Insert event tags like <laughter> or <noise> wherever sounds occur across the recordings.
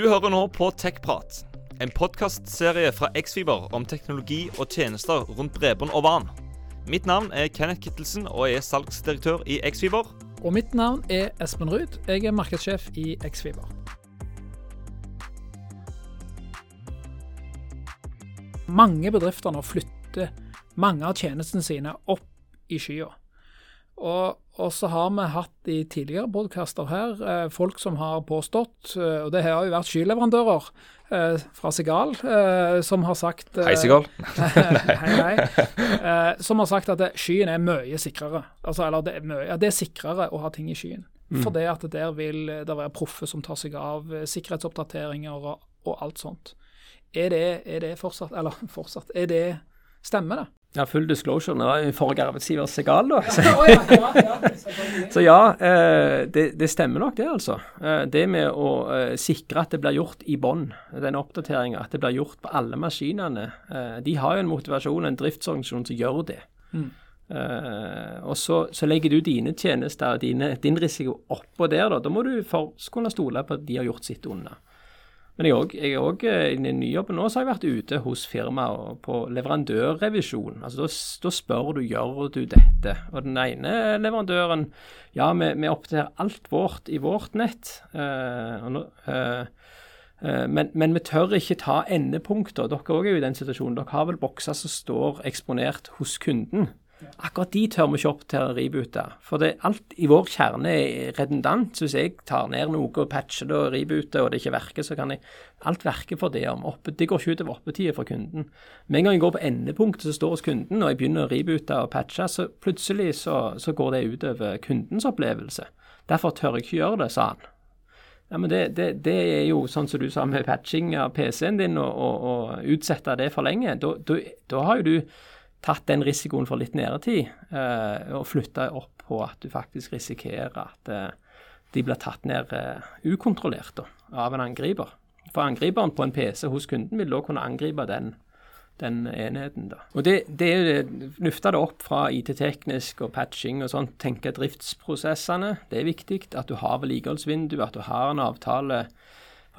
Du hører nå på TechPrat, en podkastserie fra Xfiber om teknologi og tjenester rundt bredbånd og vann. Mitt navn er Kenneth Kittelsen og jeg er salgsdirektør i Xfiber. Og mitt navn er Espen Ruud. Jeg er markedssjef i Xfiber. Mange bedrifter nå flytter mange av tjenestene sine opp i skya. Og, og, så har vi hatt i tidligere podkaster her eh, folk som har påstått, eh, og det har jo vært skyleverandører eh, fra Sigal, eh, som har sagt eh, Hei, Sigal. <laughs> hei, hei. Eh, som har sagt at det, skyen er mye sikrere. Altså, eller det er, mye, ja, det er sikrere å ha ting i skyen. Mm. For det at der vil det være proffe som tar seg av sikkerhetsoppdateringer og, og alt sånt. Er det, er det fortsatt Eller <laughs> fortsatt, er det Stemmer det? Ja, full disclosure. Nå jo forrige arbeidsgiver Segal, da. <laughs> Så, så ja, eh, det, det, stemmer nok det, altså. Eh, det med å eh, sikre at det blir gjort i bånn, den oppdateringa, at det blir gjort på alle maskinene. De har jo en motivasjon, en driftsorganisasjon som gjør det. Mm. og så, så, legger du dine tjenester, dine, din risiko oppå der, da. Da må du for, kunne stole på at de har gjort sitt unna. Men jeg er òg i den nye jobben nå så har jeg vært ute hos firmaer på leverandørrevisjon. Altså Da spør du gjør du dette. Og den ene leverandøren Ja, vi, vi oppdaterer alt vårt i vårt nett. Nå, uh, uh, men, men, vi tør ikke ta endepunkter. Dere òg er jo i den situasjonen. Dere har vel bokser som står eksponert hos kunden. Akkurat de tør vi ikke opp til å reboote. For det, alt i vår kjerne er redundant. Så hvis jeg tar ned noe og patcher det og rebooter, og det ikke verker, så kan jeg Alt verker for det. om oppe, Det går ikke utover oppetida for kunden. Med en gang jeg går på endepunktet som står hos kunden, og jeg begynner å reboote og patche, så plutselig så, så går det utover kundens opplevelse. Derfor tør jeg ikke gjøre det, sa han. Ja, men det, det, det, er jo sånn som du sa med patching av PC-en din, og, og, og utsette det for lenge. Da har jo du tatt den risikoen for litt nedetid, eh, og flytta opp på at du faktisk risikerer at eh, de blir tatt ned eh, ukontrollert da, av en angriper. For angriperen på en PC hos kunden vil da kunne angripe den, den enheten. da. Og det, det Løfte det opp fra IT-teknisk og patching og sånn, tenke driftsprosessene. Det er viktig. At du har vedlikeholdsvindu, at du har en avtale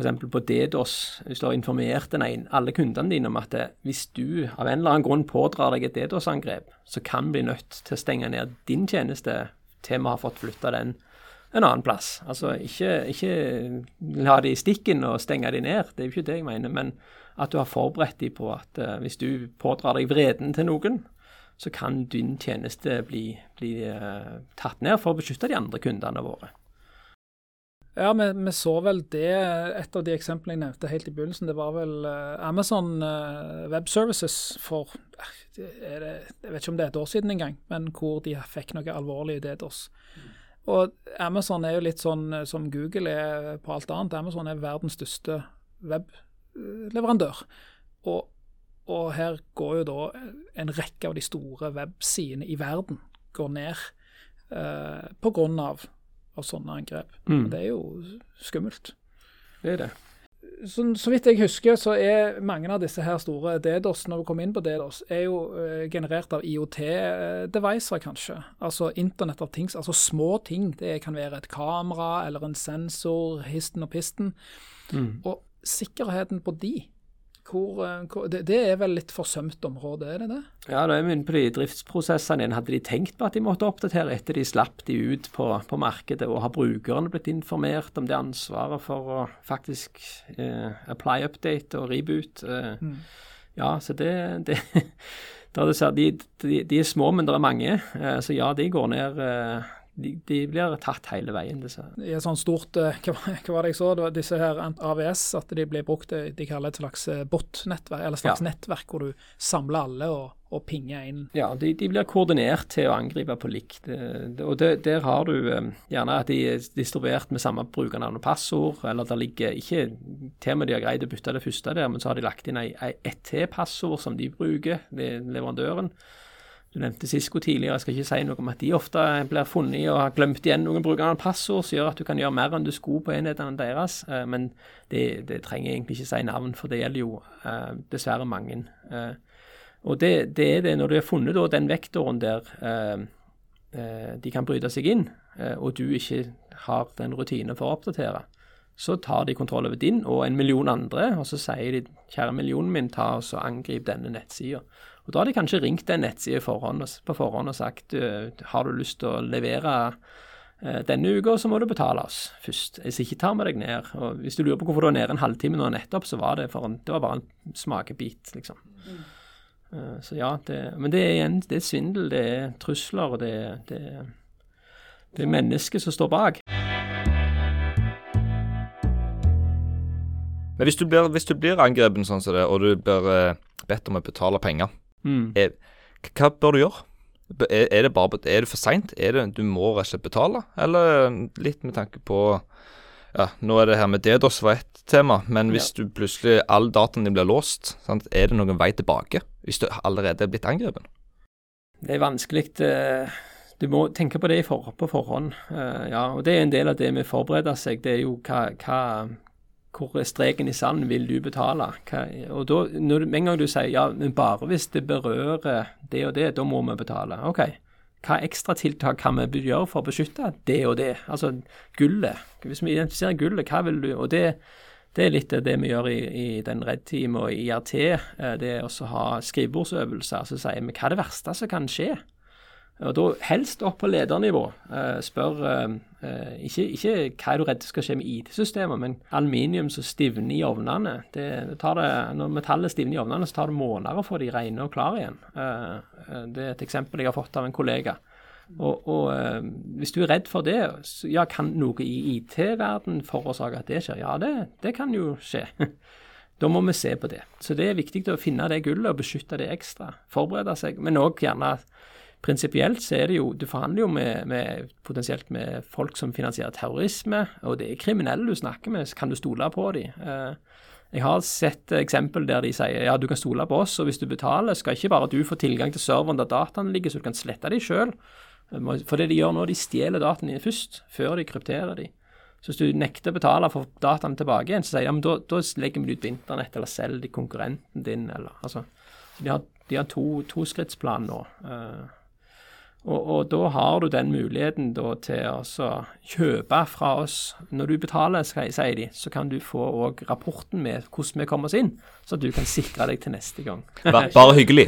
f.eks. på DDoS, hvis du har informert ene, alle kundene dine om at hvis du av en eller annen grunn pådrar deg et DDoS-angrep, så kan vi bli nødt til å stenge ned din tjeneste til vi har fått flytta den en annen plass. Altså ikke, ikke la de i stikken og stenge de ned, det er jo ikke det jeg mener. Men at du har forberedt de på at uh, hvis du pådrar deg vreden til noen, så kan din tjeneste bli, bli uh, tatt ned for å beskytte de andre kundene våre. Ja, vi, vi, så vel det. Et av de eksemplene jeg nevnte helt i begynnelsen, det var vel uh, Amazon uh, Web Services for uh, det, Jeg vet ikke om det er et år siden engang, men hvor de fikk noe alvorlig DDoS. Mm. Og Amazon er jo litt sånn som Google er på alt annet. Amazon er verdens største webleverandør. Og, og her går jo da en rekke av de store websidene i verden går ned på grunn av sånne angrep. Mm. Det er jo skummelt. Det er det. Så, så, vidt jeg husker, så er mange av disse her store DDoS, når du kommer inn på DDoS, er jo uh, generert av IOT-devicer, kanskje. Altså Internett av ting, altså små ting. Det kan være et kamera eller en sensor, histen og pisten. Mm. Og sikkerheten på de hvor, eh, hvor, det, det, er vel litt forsømt område, er det det? Ja, da er vi inne på de driftsprosessene igjen. Hadde de tenkt på at de måtte oppdatere etter de slapp de ut på, på markedet, og har brukerne blitt informert om det ansvaret for å faktisk eh, apply update og reboot? Eh, mm. Ja, så det, det <laughs> de, de, de, er små, men det er mange. Eh, så ja, de går ned eh, de, de, blir tatt hele veien. Disse. I et sånt stort, eh, hva, var det jeg så, det var disse her AVS, at de blir brukt eh, de kaller et slags eh, bot-nettverk, eller et slags ja. nettverk hvor du samler alle og, og pinger inn. Ja, de, de, blir koordinert til å angripe på likt. Og det, der har du gjerne at de er distribuert med samme brukernavn og passord, eller det ligger ikke til med de har greid å bytte det første der, men så har de lagt inn ett til passord som de bruker, ved leverandøren. Du nevnte Cisco tidligere, jeg skal ikke si noe om at de ofte blir funnet og har glemt igjen noen brukere passord som gjør at du kan gjøre mer enn du skulle på enhetene deres. Eh, men det, det, trenger jeg egentlig ikke si navn, for det gjelder jo eh, dessverre mange. Eh, og det, det, er det når du har funnet da, den vektoren der de kan bryte seg inn, og du ikke har den rutinen for å oppdatere, Så tar de kontroll over din og en million andre, og så sier de kjære millionen min, ta og angrip denne nettsida. Og Da har de kanskje ringt en nettside på forhånd og sagt har du lyst til å levere eh, denne uka, så må du betale oss først. Hvis ikke tar vi deg ned. Og Hvis du lurer på hvorfor du var nede en halvtime nå nettopp, så var det, en, det var bare en smakebit, liksom. Mm. Så ja, det, men det er igjen det er svindel, det er trusler, det, det, det er mennesket som står bak. Men hvis du blir, hvis du blir angrepet sånn som det, og du blir eh, bedt om å betale penger, mm. er, hva bør du gjøre? Er, er, det, bare, er det for seint? Du må rett og slett betale? Eller litt med tanke på ja, Nå er det her med DDoS var ett tema, men hvis ja. du plutselig all dataen din blir låst, sant, er det noen vei tilbake? Hvis du allerede er blitt angrepet? Det er vanskelig. Eh, du må tenke på det på forhånd. Eh, ja, og Det er en del av det med å forberede seg. Det er jo hva, hva, hvor streken i sanden, vil du betale? Hva, og da, når, Med en gang du sier ja, men bare hvis det berører det og det, da må vi betale. OK, hva ekstratiltak kan vi gjøre for å beskytte det og det? Altså gullet. Hvis vi identifiserer gullet, hva vil du Og det, det er litt det vi gjør i, i den Red Team og i IRT. Eh, det er å ha skrivebordsøvelser. Så sier vi hva er det verste som kan skje? Og da helst opp på ledernivå. Uh, spør uh, ikke, ikke, hva er du redd skal skje med IT-systemer, men aluminium som stivner i ovnene. Det, det det, når metallet stivner i ovnene, så tar det måneder å få de rene og klare igjen. Det er et eksempel jeg har fått av en kollega. Og, og Hvis du er redd for det, så, ja, kan noe i IT-verden forårsake at det skjer? Ja, det, det kan jo skje. <laughs> Da må vi se på det. Så det er viktig å finne det gullet og beskytte det ekstra. Forberede seg, men òg gjerne Prinsipielt så er det jo Du forhandler jo med, med, potensielt med folk som finansierer terrorisme, og det er kriminelle du snakker med. så Kan du stole på dem? Eh, jeg har sett eksempel der de sier ja, du kan stole på oss, og hvis du betaler, skal ikke bare du få tilgang til serveren der dataene ligger, så du kan slette dem sjøl. For det de gjør nå, de stjeler dataene først, før de krypterer dem. Så hvis du nekter å betale for dataene tilbake igjen, så sier de ja, men da, da legger vi det ut på internett, eller selger de konkurrenten din, eller altså. De har, de har to, toskrittsplan nå. Uh, og, og, da har du den muligheten da, til å kjøpe fra oss. Når du betaler, sier de, så kan du få òg rapporten med hvordan vi kommer oss inn, så du kan sikre deg til neste gang. <laughs> Bare hyggelig.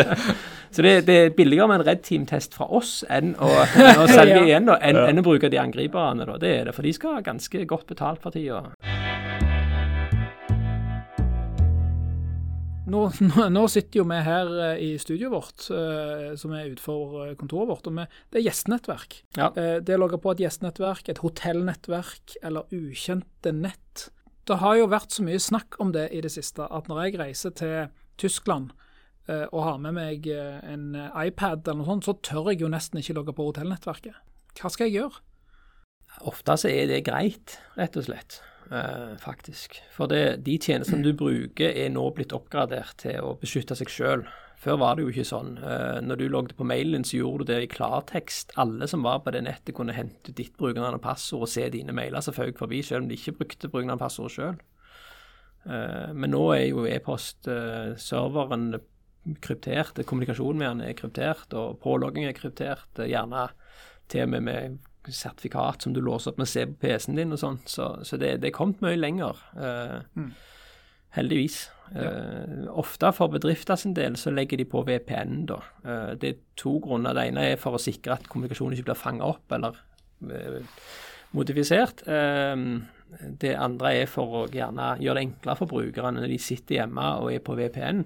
<laughs> så det, det, er billigere med en Red Team-test fra oss enn å, å <laughs> selge igjen, da, enn, enn, å bruke de angriperne. Da. Det er det, for de skal ha ganske godt betalt for tida. Nå, nå, sitter jo vi her eh, i studioet vårt, uh, som er utenfor eh, kontoret vårt. og vi, Det er gjestenettverk. Ja. Det å logge på et gjestenettverk, et hotellnettverk eller ukjente nett. Det har jo vært så mye snakk om det i det siste at når jeg reiser til Tyskland og har med meg en iPad eller noe sånt, så tør jeg jo nesten ikke logge på hotellnettverket. Hva skal jeg gjøre? Ofte så er det greit, rett og slett eh, faktisk. For det, de tjenestene du bruker er nå blitt oppgradert til å beskytte seg sjøl. Før var det jo ikke sånn. Eh, når du logget på mailen, så gjorde du det i klartekst. Alle som var på det nettet, kunne hente ditt brukernavn og passord og se dine mailer som føk forbi, selv om de ikke brukte brukernavn og passord sjøl. Eh, men nå er jo e-postserveren kryptert, kommunikasjonen med den er kryptert, og pålogging er kryptert. Gjerne til og med med sertifikat som du låser opp med å se på PC-en din og sånn. Så, så det, det, er kommet mye lenger. Uh, mm. Heldigvis. Ja. Uh, ofte for bedrifter sin del så legger de på VPN, da. Uh, det er to grunner. Det ene er for å sikre at kommunikasjonen ikke blir fanga opp eller modifisert. det andre er for å gjerne gjøre det enklere for brukerne når de sitter hjemme og er på VPN.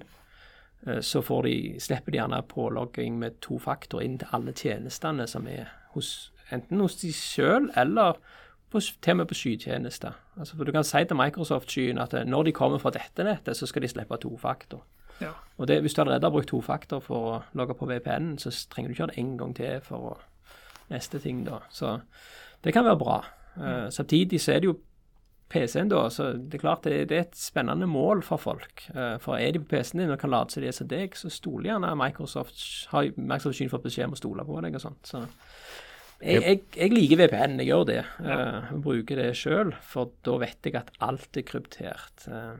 Så de, slipper de gjerne pålogging med to faktor inn til alle tjenestene som er hos enten hos de sjøl eller på, til og med på skytjenester. Altså, for Du kan si til Microsoft-skyen at eh, når de kommer fra dette nettet, så skal de slippe tofaktor. Ja. Og det, Hvis du allerede har brukt tofaktor for å logge på VPN-en, så trenger du ikke gjøre det en gang til for å, neste ting. da. Så det kan være bra. Uh, samtidig så er det jo PC-en, da, så det er klart det, det, er et spennende mål for folk. Uh, for er de på PC-en din og kan late seg det som deg, så stoler gjerne Microsoft har Microsoft fått beskjed om å stole på deg og sånt. Så jeg, jeg, jeg, liker VPN, jeg gjør det. Uh, bruker det sjøl, for da vet jeg at alt er kryptert. Uh,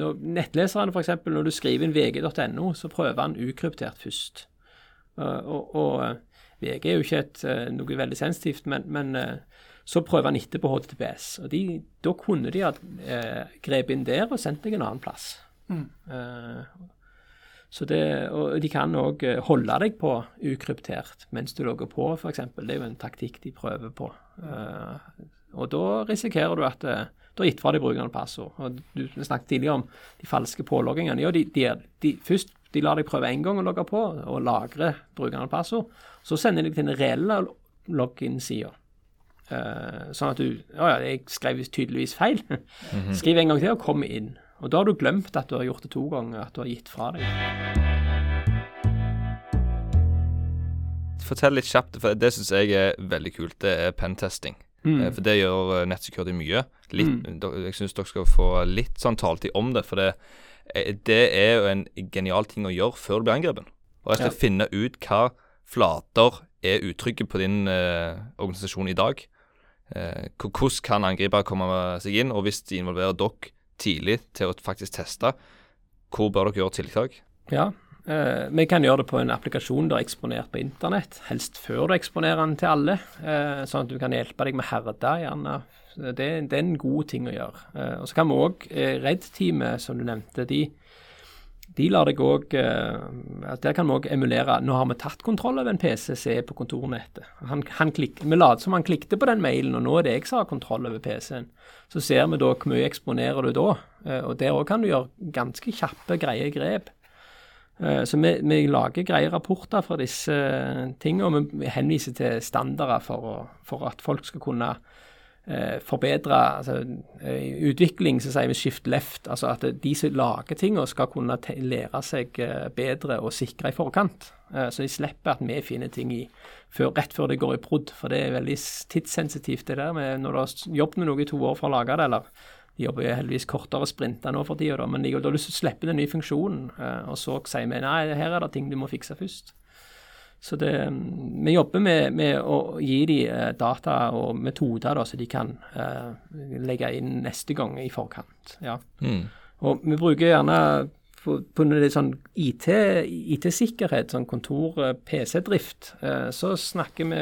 når, nettleserne, f.eks., når du skriver inn vg.no, så prøver han ukryptert først. Uh, og, og VG er jo ikke et, noe veldig sensitivt, men, men Så prøver han etterpå HTTPS. og de, Da kunne de ha grepet inn der og sendt deg en annen plass. Mm. Eh, så det, og De kan òg eh, holde deg på ukryptert mens du logger på, f.eks. Det er jo en taktikk de prøver på. Uh, og Da risikerer du at uh, du har gitt fra deg brukerne passord. Og Du snakket tidligere om de falske påloggingene. Ja, de, de, de, først de lar deg prøve én gang å logge på og lagre brukerne passord. Så sender de deg til den reelle login-sida. Uh, sånn at du Å ja, jeg skrev tydeligvis feil. Mhm. Skriv en gang til og kom inn. Og da har du glemt at du har gjort det to ganger, at du har gitt fra deg. Fortell litt kjapt, for det syns jeg er veldig kult. Det er pentesting. Mm. Eh, for det gjør eh, Nettsecurity mye. Litt, mm. Jeg syns dere skal få litt sånn taletid om det. For det, eh, det, er jo en genial ting å gjøre før du blir angrepet. Og jeg skal ja. finne ut hva flater er utrygge på din eh, organisasjon i dag. Eh, hvordan kan angripere komme seg inn, og hvis de involverer dere tidlig til å faktisk teste. Hvor bør dere gjøre tiltak? Ja, eh, vi kan gjøre det på en applikasjon du har eksponert på internett. Helst før du eksponerer den til alle, eh, sånn at du kan hjelpe deg med herda. gjerne. Det, det, er en god ting å gjøre. Eh, og Så kan vi òg, eh, Redd-teamet som du nevnte, de de lar deg òg uh, Der kan vi òg emulere Nå har vi tatt kontroll over en PC som er på kontornettet. Han, han klik, vi later som han klikket på den mailen, og nå er det jeg som har kontroll over PC-en. Så ser vi da hvor mye eksponerer du da. Uh, og Der òg kan du gjøre ganske kjappe, greie grep. Uh, så vi, vi, lager greie rapporter fra disse tingene, og vi henviser til standarder for, for at folk skal kunne eh, forbedre altså, eh, utvikling, så sier vi shift left. Altså at de som lager tingene, skal kunne lære seg eh, bedre og sikre i forkant. Eh, så de slipper at vi finner ting i før, rett før det går i brudd. For det er veldig tidssensitivt, det der med når du har jobbet med noe i to år for å lage det. eller de jobber jo heldigvis kortere sprinter nå for tida, men de har lyst til å slippe den nye funksjonen. Og så sier vi nei, her er det ting du må fikse først. Så det, vi jobber med, med, å gi de eh, data og metoder da, så de kan uh, legge inn neste gang i forkant. Ja. Mm. Og vi bruker gjerne på, litt sånn IT-sikkerhet, IT sånn kontor-PC-drift, uh, uh, så snakker vi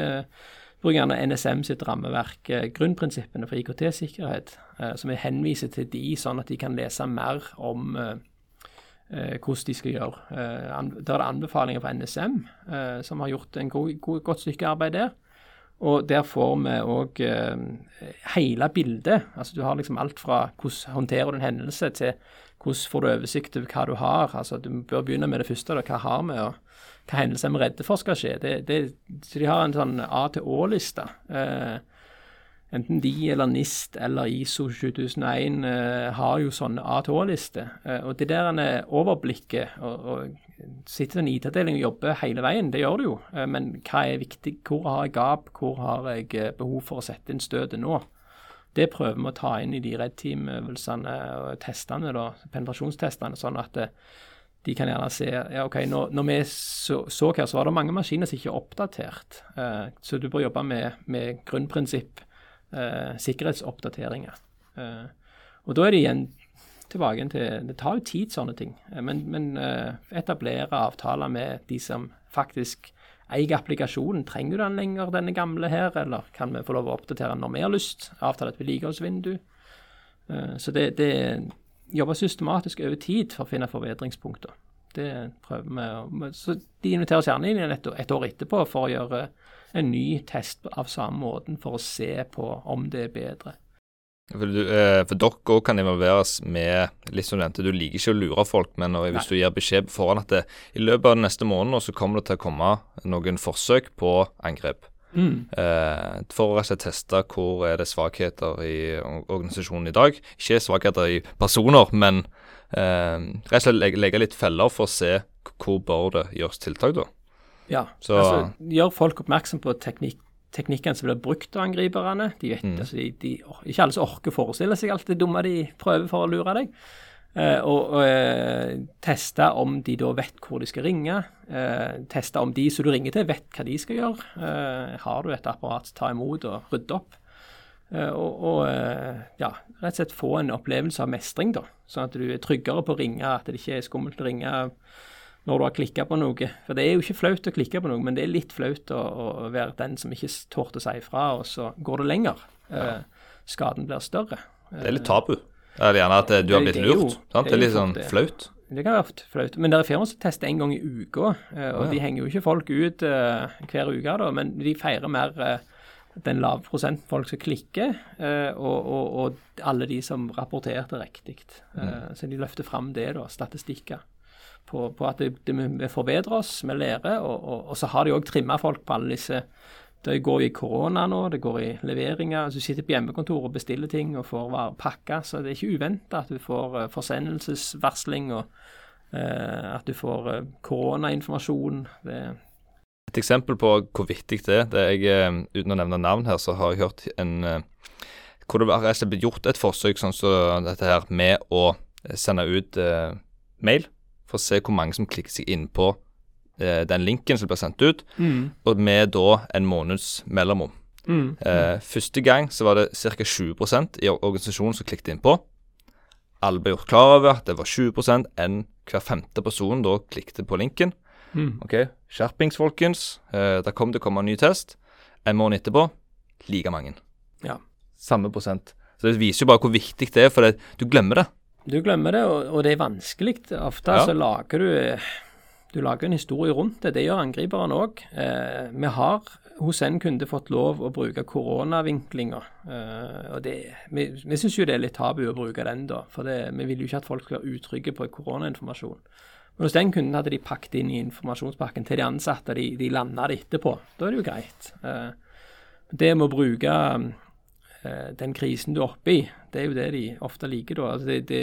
bruker gjerne NSM sitt rammeverk, grunnprinsippene for IKT-sikkerhet, som vi henviser til de, sånn at de kan lese mer om Eh, hvordan de skal gjøre. Eh, der er det anbefalinger fra NSM, eh, som har gjort en god, god, godt stykke arbeid der. Og der får vi òg hele bildet. Altså Du har liksom alt fra hvordan håndterer du en hendelse, til hvordan får du oversikt over hva du har. Altså Du bør begynne med det første. Da. Hva har vi, og hva hendelser er vi redde for skal skje. Det, det, så de har en sånn A til Å-liste. Eh, enten de eller NIST eller ISO 7001 eh, har jo sånne A2-lister. Eh, og det der en overblikket og, og sitter en IT-avdeling og jobber hele veien, det gjør det jo. Eh, men hva er viktig? Hvor har jeg gap? Hvor har jeg eh, behov for å sette inn støtet nå? Det prøver vi å ta inn i de Red Team-øvelsene og testene, da, penetrasjonstestene, sånn at eh, de kan gjerne se ja, ok, når, når vi så, så, her, så var det mange maskiner som ikke er oppdatert. Eh, så du bør jobbe med, med grunnprinsipp eh, sikkerhetsoppdateringer. Eh, og da er det igjen tilbake til Det tar jo tid, sånne ting. Eh, men, men eh, etablere avtaler med de som faktisk eier applikasjonen. Trenger du den lenger, denne gamle her, eller kan vi få lov å oppdatere den når vi har lyst? Avtale et vedlikeholdsvindu. Eh, så det, det jobber systematisk over tid for å finne forbedringspunkter. Det prøver vi. Så de inviterer oss gjerne inn et, et år etterpå for å gjøre en ny test av samme måten for å se på om det er bedre. For, du, eh, for dere òg kan involveres med litt som du nevnte, du liker ikke å lure folk, men hvis Nei. du gir beskjed foran at det, i løpet av den neste måneden så kommer det til å komme noen forsøk på angrep. Mm. Eh, for å rett og slett teste hvor er det svakheter i organisasjonen i dag. Ikke svakheter i personer, men eh, rett og slett legge litt feller for å se hvor bør det gjøres tiltak, da. Ja. Så, altså, gjør folk oppmerksom på teknikk, teknikken som blir brukt av angriperne. De vet, mm. altså, de, de, ikke alle som orker å forestille seg alt det dumme de prøver for å lure deg. Eh, og, og uh, teste om de da vet hvor de skal ringe. Eh, teste om de som du ringer til, vet hva de skal gjøre. har du et apparat ta imot og rydde opp? og, og ja, rett og slett få en opplevelse av mestring, da. Sånn at du er tryggere på å ringe, at det ikke er skummelt å ringe når du har klikka på noe. For det er jo ikke flaut å klikke på noe, men det er litt flaut å, å være den som ikke torde å si ifra, og så går det lenger. Ja. skaden blir større. Det er litt tabu. Det er gjerne at du har blitt lurt. Det, det, er litt sånn flaut. Det kan være flaut. Men det er firmaer som tester en gang i uka, og ja. de henger jo ikke folk ut hver uke, da, men de feirer mer den lave prosenten folk som klikker, og, og, og, alle de som rapporterte riktig. Mm. Så de løfter fram det, da, statistikker på, på at det, det, vi forbedrer oss, vi lærer. Og, og, og, så har de òg trimma folk på alle disse Det går i korona nå, det går i leveringer. altså Du sitter på hjemmekontoret og bestiller ting og får pakka. Så det er ikke uventa at du får uh, forsendelsesvarsling, og uh, at du får uh, koronainformasjon. Et eksempel på hvor viktig det er, det er jeg, uten å nevne navn her, så har jeg hørt en hvor det har blitt gjort et forsøk sånn som dette her med å sende ut mail for å se hvor mange som klikker seg inn på eh, den linken som blir sendt ut, mm. og med da en måneds mellomrom. Mm. Eh, første gang så var det ca. 20% i organisasjonen som klikket innpå. Alle ble gjort klar over at det var 20% enn hver femte person da klikket på linken. Mm. Ok, Skjerpings, folkens. Eh, det kom det komme en ny test. En måned etterpå like mange. Ja. Samme prosent. Så Det viser jo bare hvor viktig det er, for det, du glemmer det. Du glemmer det, og, og det er vanskelig. Ofte ja. så lager du du lager en historie rundt det. Det gjør angriperen òg. Eh, vi har hos en kunde fått lov å bruke koronavinklinger. Eh, og det, vi vi syns jo det er litt tabu å bruke den, da. For det, vi vil jo ikke at folk skal være utrygge på koronainformasjon. Men hos den kunden hadde de pakket inn i informasjonspakken til de ansatte. De, de landa det etterpå. Da er det jo greit. Eh, det med å bruke den krisen du er oppe i, det er jo det de ofte liker. da. Altså det, det,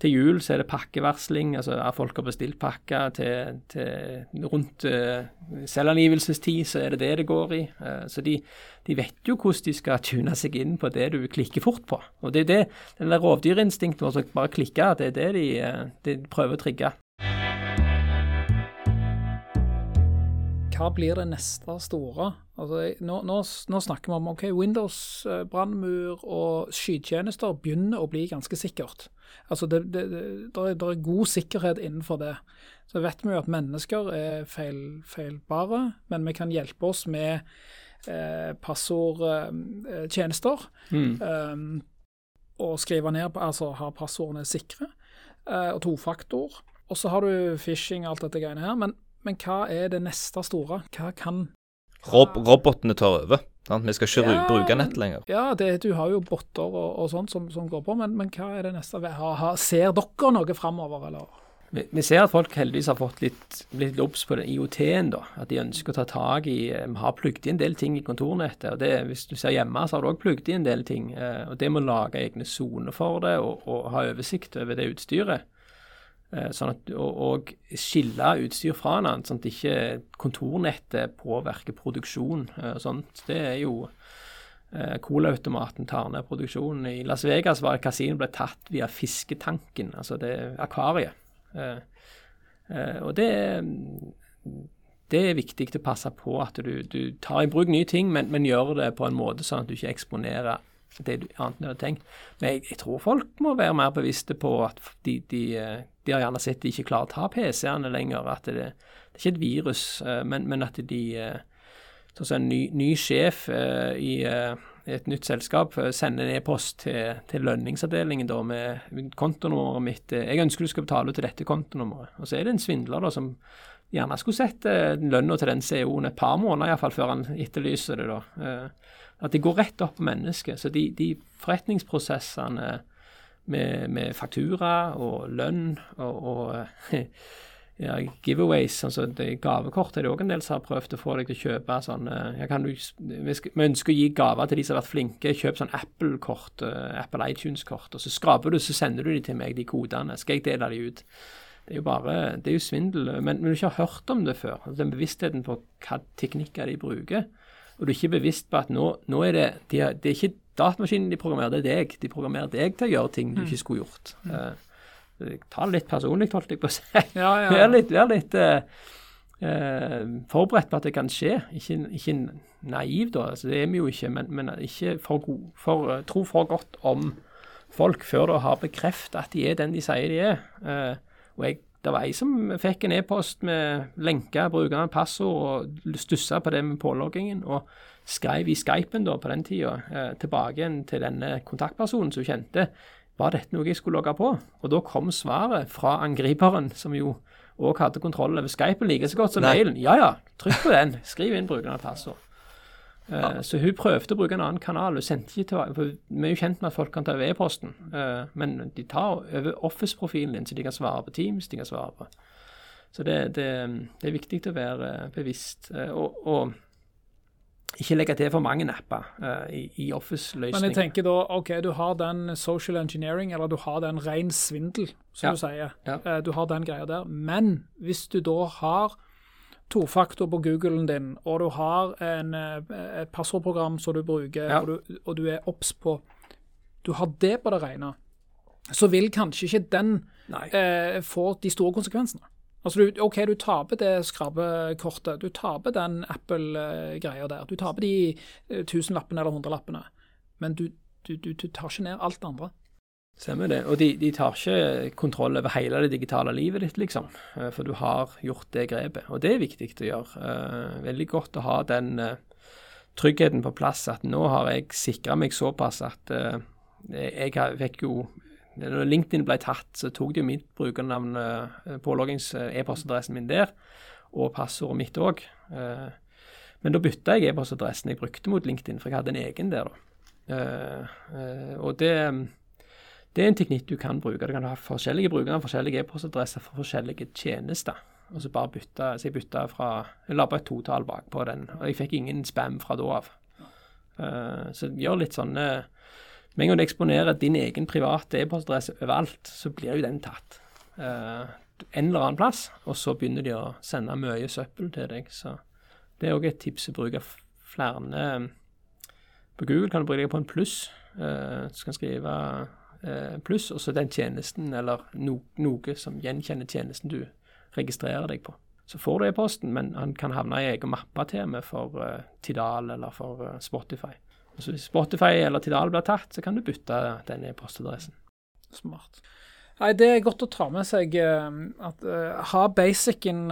til jul så er det pakkevarsling, altså er folk har bestilt pakker til, til rundt uh, selvangivelsestid, så er det det det går i. Uh, så de, de, vet jo hvordan de skal tune seg inn på det du klikker fort på. Og det er det, den der rovdyrinstinktet vårt, bare klikke, det er det de, de prøver å trigge. Hva blir det neste store? Altså, nå, nå, nå, snakker vi om ok, Windows, eh, og skytjenester begynner å bli ganske sikkert. Altså, det, det, det, det, er god sikkerhet innenfor det. Så vet vi jo at mennesker er feil, feilbare, men vi kan hjelpe oss med eh, passordtjenester. Eh, mm. Eh, og skrive ned, altså ha passordene sikre, eh, og tofaktor. Og så har du phishing og alt dette greiene her. Men men hva er det neste store? Hva kan Rob Robotene tar over. Sant? Vi skal ikke ja, bruke nett lenger. Ja, det, du har jo botter og, og sånt som, som, går på, men, men, hva er det neste? Ha, ha, ser dere noe framover, eller? Vi, vi, ser at folk heldigvis har fått litt, litt obs på IOT-en. da, At de ønsker å ta tak i Vi eh, har plugget inn en del ting i kontornettet. og det, Hvis du ser hjemme, så har du òg plugget inn en del ting. Eh, og Det med å lage egne soner for det og, og ha oversikt over det utstyret sånn at, og, og, skille utstyr fra hverandre, sånn at ikke kontornettet påvirker produksjon. sånn. Det er jo eh, Colaautomaten tar ned produksjonen. I Las Vegas var et kasino ble tatt via fisketanken, altså det akvariet. Eh, eh, og det, det er viktig å passe på at du, du tar i bruk nye ting, men, men, gjør det på en måte sånn at du ikke eksponerer det du annet enn du hadde tenkt. Men jeg, jeg, tror folk må være mer bevisste på at de, de, de har gjerne sett de ikke klarer å ta PC-ene lenger. At det, det er ikke et virus, eh, men, men at de sånn som En ny, ny sjef eh, i et nytt selskap sender en e-post til, til, lønningsavdelingen da med kontonummeret mitt. Jeg ønsker du skal betale til dette kontonummeret. Og så er det en svindler da som gjerne skulle sett lønna til den CEO-en et par måneder i fall, før han etterlyser det. da. At det går rett opp på mennesket. Så de, de forretningsprosessene med, med faktura og lønn og, og <laughs> ja, giveaways. altså det Gavekort er det òg en del som har prøvd å få deg til å kjøpe. sånn, vi, ønsker å gi gaver til de som har vært flinke. Kjøp sånn Apple-kort, uh, Apple iTunes-kort. og Så skraper du, så sender du de til meg, de kodene. Skal jeg dele de ut? Det er jo bare, det er jo svindel. Men, men du ikke har hørt om det før. Altså, den bevisstheten på hva teknikker de bruker. Og du er ikke bevisst på at nå, nå er det de, det er ikke datamaskinen de programmerer, det er deg. De programmerer deg til å gjøre ting du mm. ikke skulle gjort. Mm. Uh, ta det litt personlig, holdt jeg på å si. Ja, ja. Vær litt, vær litt uh, uh, forberedt på at det kan skje. Ikke, ikke naiv, da. Altså, det er vi jo ikke. Men, men ikke for, god, for tro for godt om folk før du har bekreftet at de er den de sier de er. og jeg det var ei som fikk en e-post med lenke, brukernavn, passord, og stussa på det med påloggingen. Og skrev i Skypen da på den tida eh, tilbake igjen til denne kontaktpersonen som kjente. Var dette noe jeg skulle logge på? Og da kom svaret fra angriperen, som jo òg hadde kontroll over Skypen like så godt som mailen. Ja ja, trykk på den. Skriv inn brukernavn og passord. Uh, så hun prøvde å bruke en annen kanal. Hun sendte ikke til, for Vi er jo kjent med at folk kan ta over e-posten, uh, men de tar over Office-profilen din, så de kan svare på Teams. de kan svare på. Så det, det, det er viktig å være bevisst. Uh, og, og, ikke legge til for mange apper i, i Office-løsninger. Men jeg tenker da, OK, du har den social engineering, eller du har den ren svindel, som ja. du sier. Ja. du har den greia der. Men hvis du da har tofaktor på Googlen din, og du har en, eh, et passordprogram som du bruker, ja. og, du, og, du, er obs på Du har det på det rene, så vil kanskje ikke den eh, få de store konsekvensene. Altså du, OK, du taper det skrabbekortet. du taper den Apple-greia der. Du taper de eh, tusenlappene eller hundrelappene, men du, du, du, tar ikke ned alt det andre. Stemmer det. Og de, de, tar ikke kontroll over hele det digitale livet ditt, liksom. Eh, for du har gjort det grepet. Og det er viktig å gjøre. Eh, veldig godt å ha den eh, tryggheten på plass at nå har jeg sikra meg såpass at jeg fikk jo Når LinkedIn ble tatt, så tok de jo mitt brukernavn, påloggings e-postadressen min der, og passordet mitt òg. Men da bytta jeg e-postadressen jeg brukte mot LinkedIn, for jeg hadde en egen der, da. Og det det er en teknikk du kan bruke. Du kan ha forskjellige brukere, forskjellige e-postadresser for forskjellige tjenester. Og så bare bytte, så jeg bytta fra Jeg la på et totall bakpå den, og jeg fikk ingen spam fra da av. Uh, så gjør litt sånne Med en gang du eksponerer din egen private e-postadresse overalt, så blir jo den tatt. Uh, en eller annen plass, og så begynner de å sende mye søppel til deg. Så det er òg et tips å bruke flere På Google kan du bruke deg på en pluss. Uh, du kan skrive eh, pluss, og så den tjenesten eller no, noe som gjenkjenner tjenesten du registrerer deg på. Så får du e-posten, men han kan havne i egen mappe til meg for uh, Tidal eller for uh, Spotify. Så hvis Spotify eller Tidal blir tatt, så kan du bytte den e-postadressen. Smart. Nei, Det er godt å ta med seg uh, at ha basicen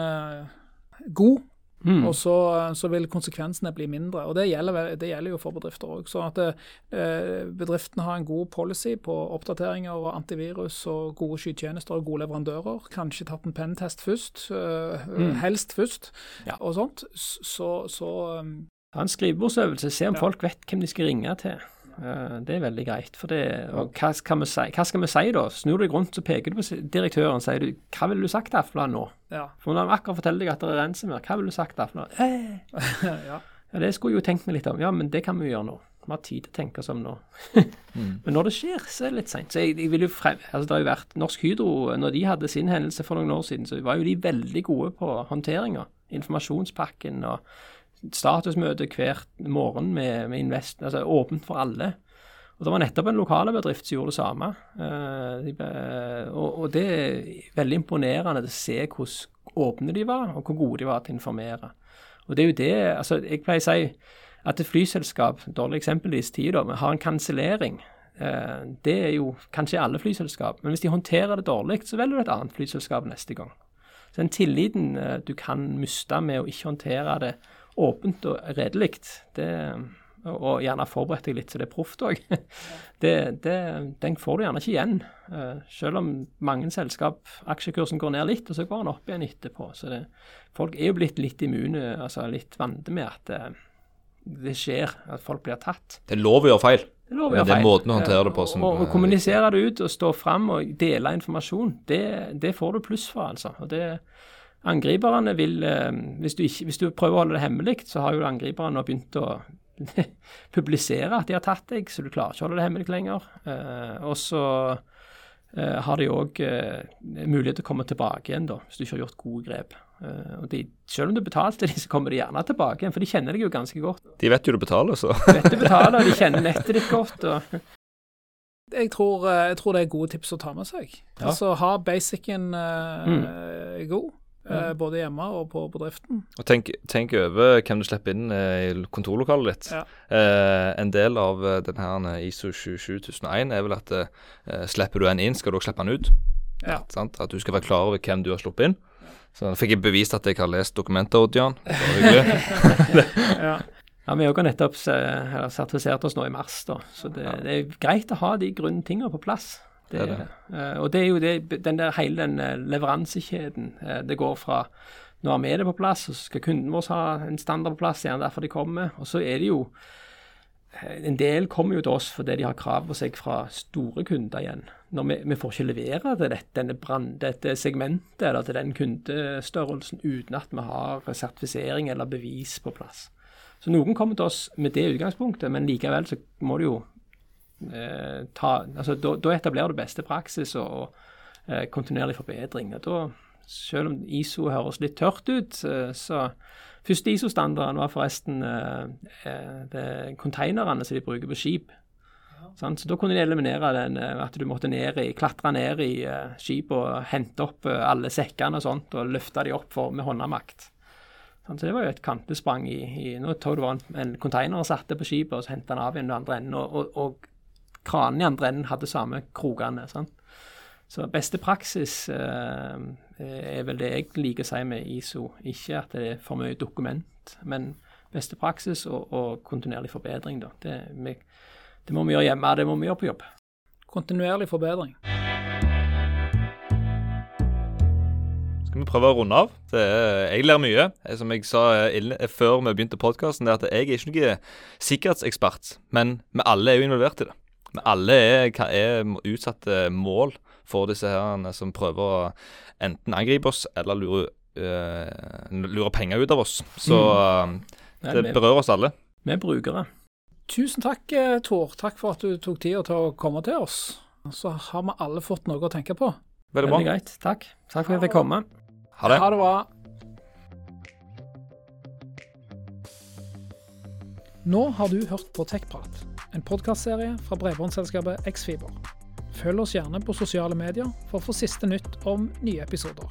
god Mm. Og så, så, vil konsekvensene bli mindre. og Det gjelder, det gjelder jo for bedrifter òg. Så at eh, bedriftene har en god policy på oppdateringer og antivirus og gode skytjenester og gode leverandører. Kanskje tatt en pentest først, eh, mm. helst først, ja. og sånt. Så, så um, Ta en skrivebordsøvelse, se om ja. folk vet hvem de skal ringe til. Eh, det er veldig greit. for det, og hva skal, vi si, hva skal vi si da? Snur du deg rundt, så peker du på direktøren og sier du, hva ville du sagt til Aftenbladet nå? Ja. For når han akkurat forteller deg at det er ransomware, hva ville du sagt til Aftenbladet? Eh. <laughs> ja. ja, det skulle jeg jo tenkt meg litt om. Ja, men det kan vi jo gjøre nå. Vi har tid til å tenke oss om nå. <laughs> mm. Men når det skjer, så er det litt seint. Så jeg, jeg, vil jo frem, altså det har jo vært Norsk Hydro, når de hadde sin hendelse for noen år siden, så var jo de veldig gode på håndteringa. Informasjonspakken og statusmøte hver morgen med, med Invest, altså åpent for alle. Og Det var nettopp en lokale bedrift som gjorde det samme. Uh, og, og, det er veldig imponerende å se hvordan åpne de var, og hvor gode de var til å informere. Og det er jo det, altså Jeg pleier å si at et flyselskap, dårlig eksempel i disse tider, har en kansellering. Uh, det er jo kanskje alle flyselskap, men hvis de håndterer det dårlig, så velger du et annet flyselskap neste gang. Så den tilliten uh, du kan miste med å ikke håndtere det åpent og redelig, og gjerne forberedt deg litt så det er proft òg, <laughs> den får du gjerne ikke igjen. Uh, selv om mange selskap, aksjekursen går ned litt, og så går den opp igjen etterpå. Så det, folk er jo blitt litt immune, altså litt vante med at uh, det skjer, at folk blir tatt. Det er lov å gjøre feil. Det er, lov å gjøre feil. det er måten å håndtere det på som Å kommunisere det ut og stå fram og dele informasjon, det, det får du pluss for, altså. Og det Angriperne vil eh, hvis du, ikke, hvis du, prøver å holde det hemmelig, så har jo angriperne nå begynt å <laughs> publisere at de har tatt deg, så du klarer ikke å holde det hemmelig lenger. Eh, og så eh, har de òg mulighet til å komme tilbake igjen, da, hvis du ikke har gjort gode grep. og de, Selv om du betalte de, så kommer de gjerne tilbake igjen, for de kjenner deg jo ganske godt. De vet jo du betaler, så. De vet du betaler, de kjenner nettet ditt godt. og jeg tror, jeg tror, det er gode tips å ta med seg. Ja. Altså Ha basicen uh, mm. god. Mm. Både hjemme og på bedriften. Og tenk, tenk, over hvem du slipper inn eh, i kontorlokalet ditt. Ja. Eh, en del av eh, denne ISO 27001 er vel at eh, slipper du en inn, skal du også slippe den ut. Ja. At, at, du skal være klar over hvem du har sluppet inn. Så da fikk jeg bevist at jeg har lest dokumenter, Odd-Jan. <laughs> ja. Ja, Vi har nettopp sertifisert oss nå i mars, da. så det, det er greit å ha de grunntingene på plass. Det, det det. Uh, og det er jo det, den der, hele den uh, leveransekjeden. Uh, det går fra nå har vi det på plass, og så skal kunden vår ha en standard på plass. Gjerne derfor de kommer. Og så er det jo En del kommer jo til oss fordi de har krav på seg fra store kunder igjen. Når vi, vi får ikke levere til dette, denne brand, dette segmentet eller til den kundestørrelsen uten at vi har sertifisering eller bevis på plass. Så noen kommer til oss med det utgangspunktet, men likevel så må du jo eh, ta altså Da etablerer du beste praksis og, og eh, kontinuerlig forbedring. og da selv om ISO høres litt tørt ut, eh, så Første ISO-standarden var forresten eh, konteinerne som de bruker på skip. Ja. Så Da kunne de eliminere den, at du måtte ned i, klatre ned i skip skipet og hente opp alle sekkene og sånt, og løfte de opp for, med håndamakt. Så det var jo et kantesprang i, i Nå tok det var en, en container og satte på skipet, og så hentet den av igjen den andre enden. Og, og, og kranen i andre enden hadde samme krokene. sant? Så beste praksis eh, er vel det jeg liker å si med ISO. Ikke at det er for mye dokument, men beste praksis og, og kontinuerlig forbedring. Da. Det, vi, det, må vi gjøre hjemme, det må vi gjøre på jobb. Kontinuerlig forbedring. Skal vi prøve å runde av? Er, jeg lærer mye. Som jeg sa før vi begynte podkasten, er at jeg er ikke noen sikkerhetsekspert, men vi alle er jo involvert i det. Vi alle er, er utsatte mål for disse herrene som prøver å enten angripe oss eller lure, uh, lure penger ut av oss. Så mm. Nei, det berører oss alle. Vi er brukere. Tusen takk, eh, Tor. Takk for at du tok tida til å komme til oss. Så har vi alle fått noe å tenke på. Veldig bra. Veldig greit. Takk. Takk for at jeg fikk komme. Ha det. Ha det bra. Nå har du hørt på TechPrat, en podkastserie fra bredbåndsselskapet Xfiber. Følg oss gjerne på sosiale medier for å få siste nytt om nye episoder.